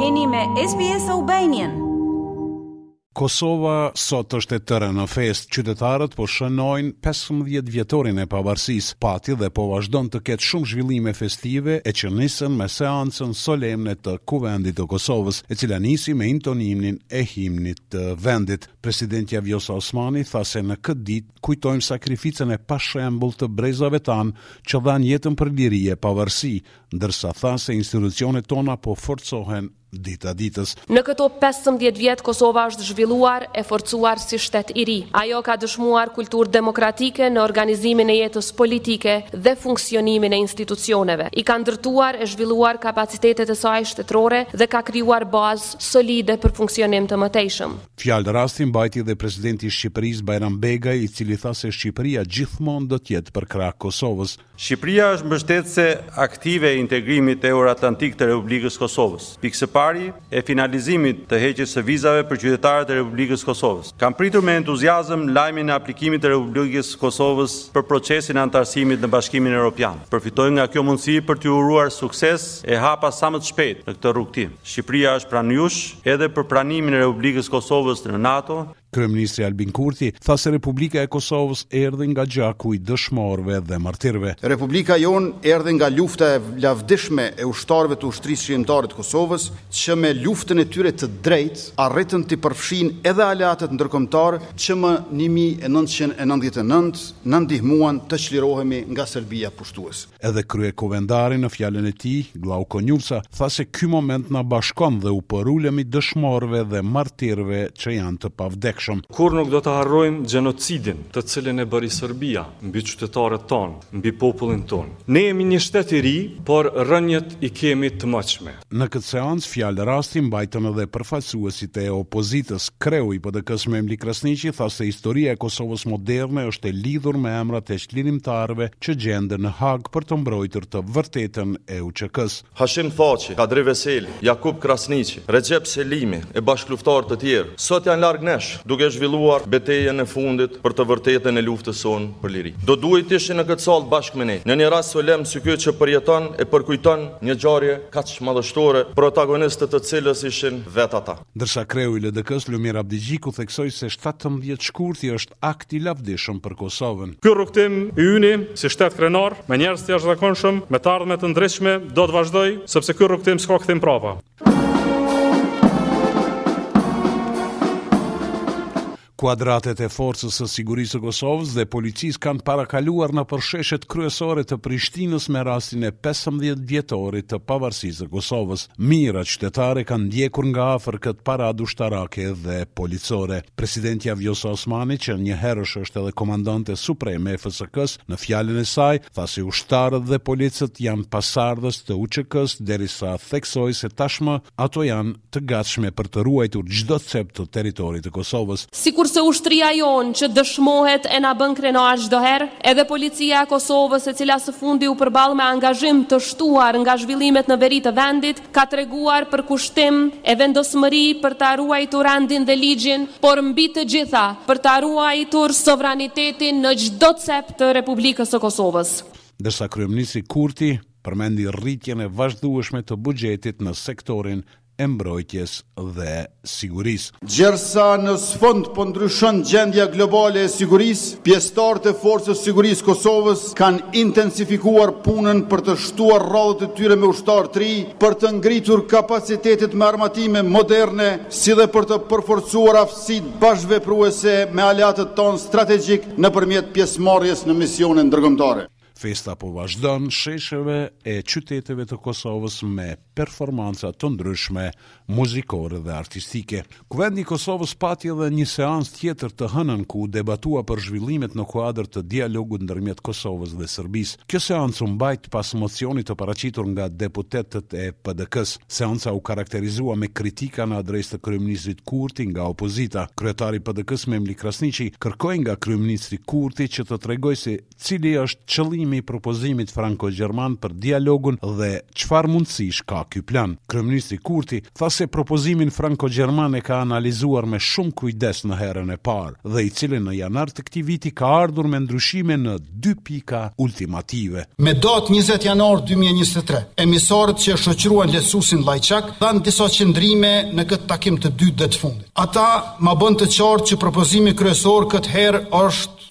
Jeni me SBS Albanian. Kosova sot është e tërë në festë. Qytetarët po shënojnë 15 vjetorin e pavarësisë. Pati dhe po vazhdon të ketë shumë zhvillime festive e që nisën me seancën solemne të Kuvendit të Kosovës, e cila nisi me intonimin e himnit të vendit. Presidentja Vjosa Osmani tha se në këtë ditë Kujtojmë sakrificën e pashembullt të brezave tanë që dhanë jetën për liri e pavarësi, ndërsa tha se institucionet tona po forcohen dita ditës. Në këto pesëmbëdhjetë vjet Kosova është zhvilluar e forcuar si shtet i ri. Ajo ka dëshmuar kulturë demokratike në organizimin e jetës politike dhe funksionimin e institucioneve. I ka ndërtuar e zhvilluar kapacitetet e saj shtetërore dhe ka krijuar bazë solide për funksionim të mëtejshëm. Fjalë rasti mbajti dhe presidenti i Shqipërisë, Bajram Begaj, i cili tha se Shqipëria gjithmonë do të jetë përkrah Kosovës. Shqipëria është mbështetëse aktive e integrimit euroatlantik të Republikës së Kosovës, pikësëpari e finalizimit të heqjes së vizave për qytetarët e Republikës së Kosovës. Kam pritur me entuziazëm lajmin e aplikimit të Republikës së Kosovës për procesin e anëtarësimit në Bashkimin Evropian. Përfitoj nga kjo mundësi për t'ju uruar sukses e hapa sa më të shpejtë në këtë rrugëtim. Shqipëria është pranë jush edhe për pranimin e Republikës së Kosovës në NATO. Kryeministri Albin Kurti tha se Republika e Kosovës erdhi nga gjaku i dëshmorëve dhe martirëve. Republika jonë erdhi nga lufta e lavdishme e ushtarëve të Ushtrisë Çlirimtare të Kosovës, që me luftën e tyre të drejtë arritën të përfshijnë edhe aleatët ndërkombëtarë, që më një mijë e nëntëqind e nëntëdhjetë e nëntë na ndihmuan të çlirohemi nga Serbia pushtuese. Edhe kryekuvendari në fjalën e tij, Glauk Konjufca, tha se ky moment na bashkon dhe u përulemi dëshmorëve dhe martirëve që janë të pavdekshëm. Kurrë nuk do ta harrojmë gjenocidin të cilin e bëri Serbia mbi qytetarët tanë, mbi popullin tonë. Ne jemi një shtet i ri, por rrënjët i kemi të moçme. Në këtë seancë fjalë rasti mbajtën edhe përfaqësuesit e opozitës. Kreu i PDK-së Memli Krasniqi tha se historia e Kosovës moderne është e lidhur me emrat e çlirimtarëve që gjenden në Hagë për të mbrojtur të vërtetën e UÇK-së. Hashim Thaçi, Kadri Veseli, Jakup Krasniqi, Rexhep Selimi e bashkëluftëtarë të tjerë, sot janë larg nesh. duke zhvilluar betejën e fundit për të vërtetën e luftës sonë për liri. Do duhej të ishin në këtë sallë bashkë me ne, në një rast solemn si ky që përjeton e përkujton një ngjarje kaq madhështore, protagonistët të cilës ishin vetë ata. Ndërsa kreu i LDK-së, Lumir Abdixhiku theksoi se shtatëmbëdhjetë shkurti është akt i lavdishëm për Kosovën. Ky rrugëtim i yni si shtet krenar, me njerëz të jashtëzakonshëm, me të ardhme të ndritshme, do të vazhdojë, sepse ky rrugëtim s'ka kthim prapa. Kuadratet e Forcës së Sigurisë së Kosovës dhe policisë kanë parakaluar nëpër sheshet kryesore të Prishtinës me rastin e 15 vjetorit të pavarësisë së Kosovës. Mijëra qytetarë kanë ndjekur nga afër këtë paradë ushtarake dhe policore. Presidentja Vjosa Osmani, që njëherësh është edhe komandante supreme e FSK-së, në fjalën e saj, tha se ushtarët dhe policët janë pasardhës të UÇK-së derisa theksoi se tashmë ato janë të gatshme për të ruajtur çdo cep të territorit të Kosovës. Sikurse ushtria jonë që dëshmohet e na bën krenarë çdo herë, edhe Policia e Kosovës e cila së fundi u përball me angazhim të shtuar nga zhvillimet në veri të vendit, ka treguar përkushtim e vendosmëri për ta ruajtur rendin dhe ligjin, por mbi të gjitha, për ta ruajtur sovranitetin në çdo cep të Republikës së Kosovës. Ndërsa kryeministri Kurti përmendi rritjen e vazhdueshme të buxhetit në sektorin e mbrojtjes dhe sigurisë. Gjersa në sfond po ndryshon gjendja globale e sigurisë, pjesëtarët e Forcës Sigurisë së Kosovës kanë intensifikuar punën për të shtuar radhët e tyre me ushtarë të rinj, për të ngritur kapacitetet me armatime moderne, si dhe për të përforcuar aftësitë bashkëvepruese me aleatët tanë strategjikë nëpërmjet pjesëmarrjes në misione ndërkombëtare. Festa po vazhdon shesheve e qyteteve të Kosovës me performanca të ndryshme muzikore dhe artistike. Kuvendi i Kosovës pati edhe një seancë tjetër të hënën ku u debatua për zhvillimet në kuadër të dialogut ndërmjet Kosovës dhe Serbisë. Kjo seancë u mbajt pas mocionit të paraqitur nga deputetët e PDK-së. Seanca u karakterizua me kritika në adresë të kryeministrit Kurti nga opozita. Kryetari i PDK-së Memli Krasniqi kërkoi nga kryeministri Kurti që të tregojë se cili është qëllimi i propozimit franko-gjerman për dialogun dhe çfarë mundësish ka ky plan? Kryeministri Kurti tha se propozimin franko-gjerman e ka analizuar me shumë kujdes në herën e parë dhe i cili në janar të këtij viti ka ardhur me ndryshime në dy pika ultimative. Me datë njëzet janar dy mijë e njëzet e tre, emisarët që shoqëruan lehtësuesin Lajçak dhanë disa qëndrime në këtë takim të dytë dhe të fundit. Ata ma bënë të qartë që propozimi kryesor këtë herë është,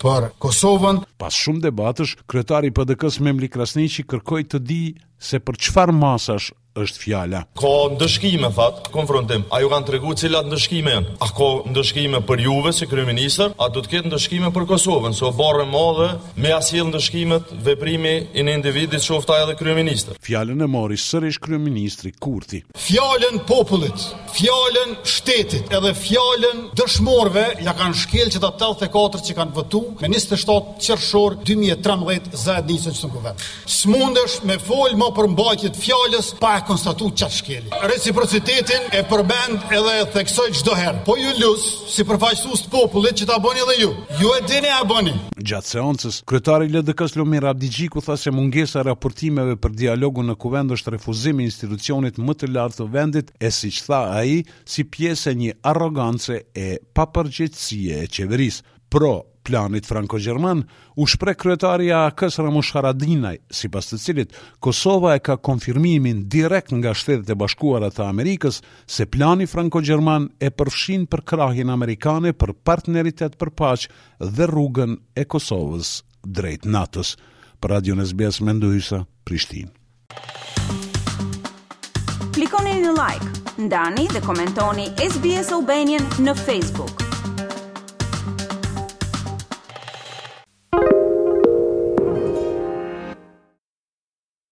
për Kosovën. Pas shumë debatësh, kryetari i PDK-së Memli Krasniqi kërkoi të dijë se për çfarë masash është fjala. Ka ndëshkime, thatë, konfrontim. A ju kanë tregu cilat ndëshkime janë? A ka ndëshkime për juve si kryeministër? A do të ketë ndëshkime për Kosovën? Se o barrë e madhe, me ia sjellë ndëshkimet veprimi i një individi, qoftë edhe kryeministër. Fjalën e mori sërish kryeministri Kurti. Fjalën popullit, fjalën shtetit edhe fjalën dëshmorëve ia kanë shkelë qëta tetëdhjetë e katër që kanë votu me njëzet e shtatë qershor dy mijë e trembëdhjetë Zajednicën në Kuvend. S'mundesh me folë më për mbajtje të fjalës pa e konstatu qatë shkelje. Reciprocitetin e përmend edhe e theksoj çdo herë. Po ju lus. Si përfaqësues të popullit që ta bëni dhe ju. Ju e dini a e bëni. Gjatë seancës, kryetari i LDK-së Lumir Abdixhiku tha se mungesa e raportimeve për dialogun në Kuvend është refuzim i institucionit më të lartë të vendit e siç tha ai, si pjesë e një arrogance e papërgjegjësie e qeverisë. Pro. planit franko-gjerman, u shpreh kryetari i AAK-së Ramush Haradinaj, sipas të cilit Kosova e ka konfirmimin direkt nga Shtetet e Bashkuara të Amerikës se plani franko-gjerman e përfshin përkrahjen amerikane për partneritet për paqë dhe rrugën e Kosovës drejt NATO-s. Për Radion SBS Mendu Hysa, Prishtinë. Klikoni në like, ndani dhe komentoni SBS Albanian në Facebook.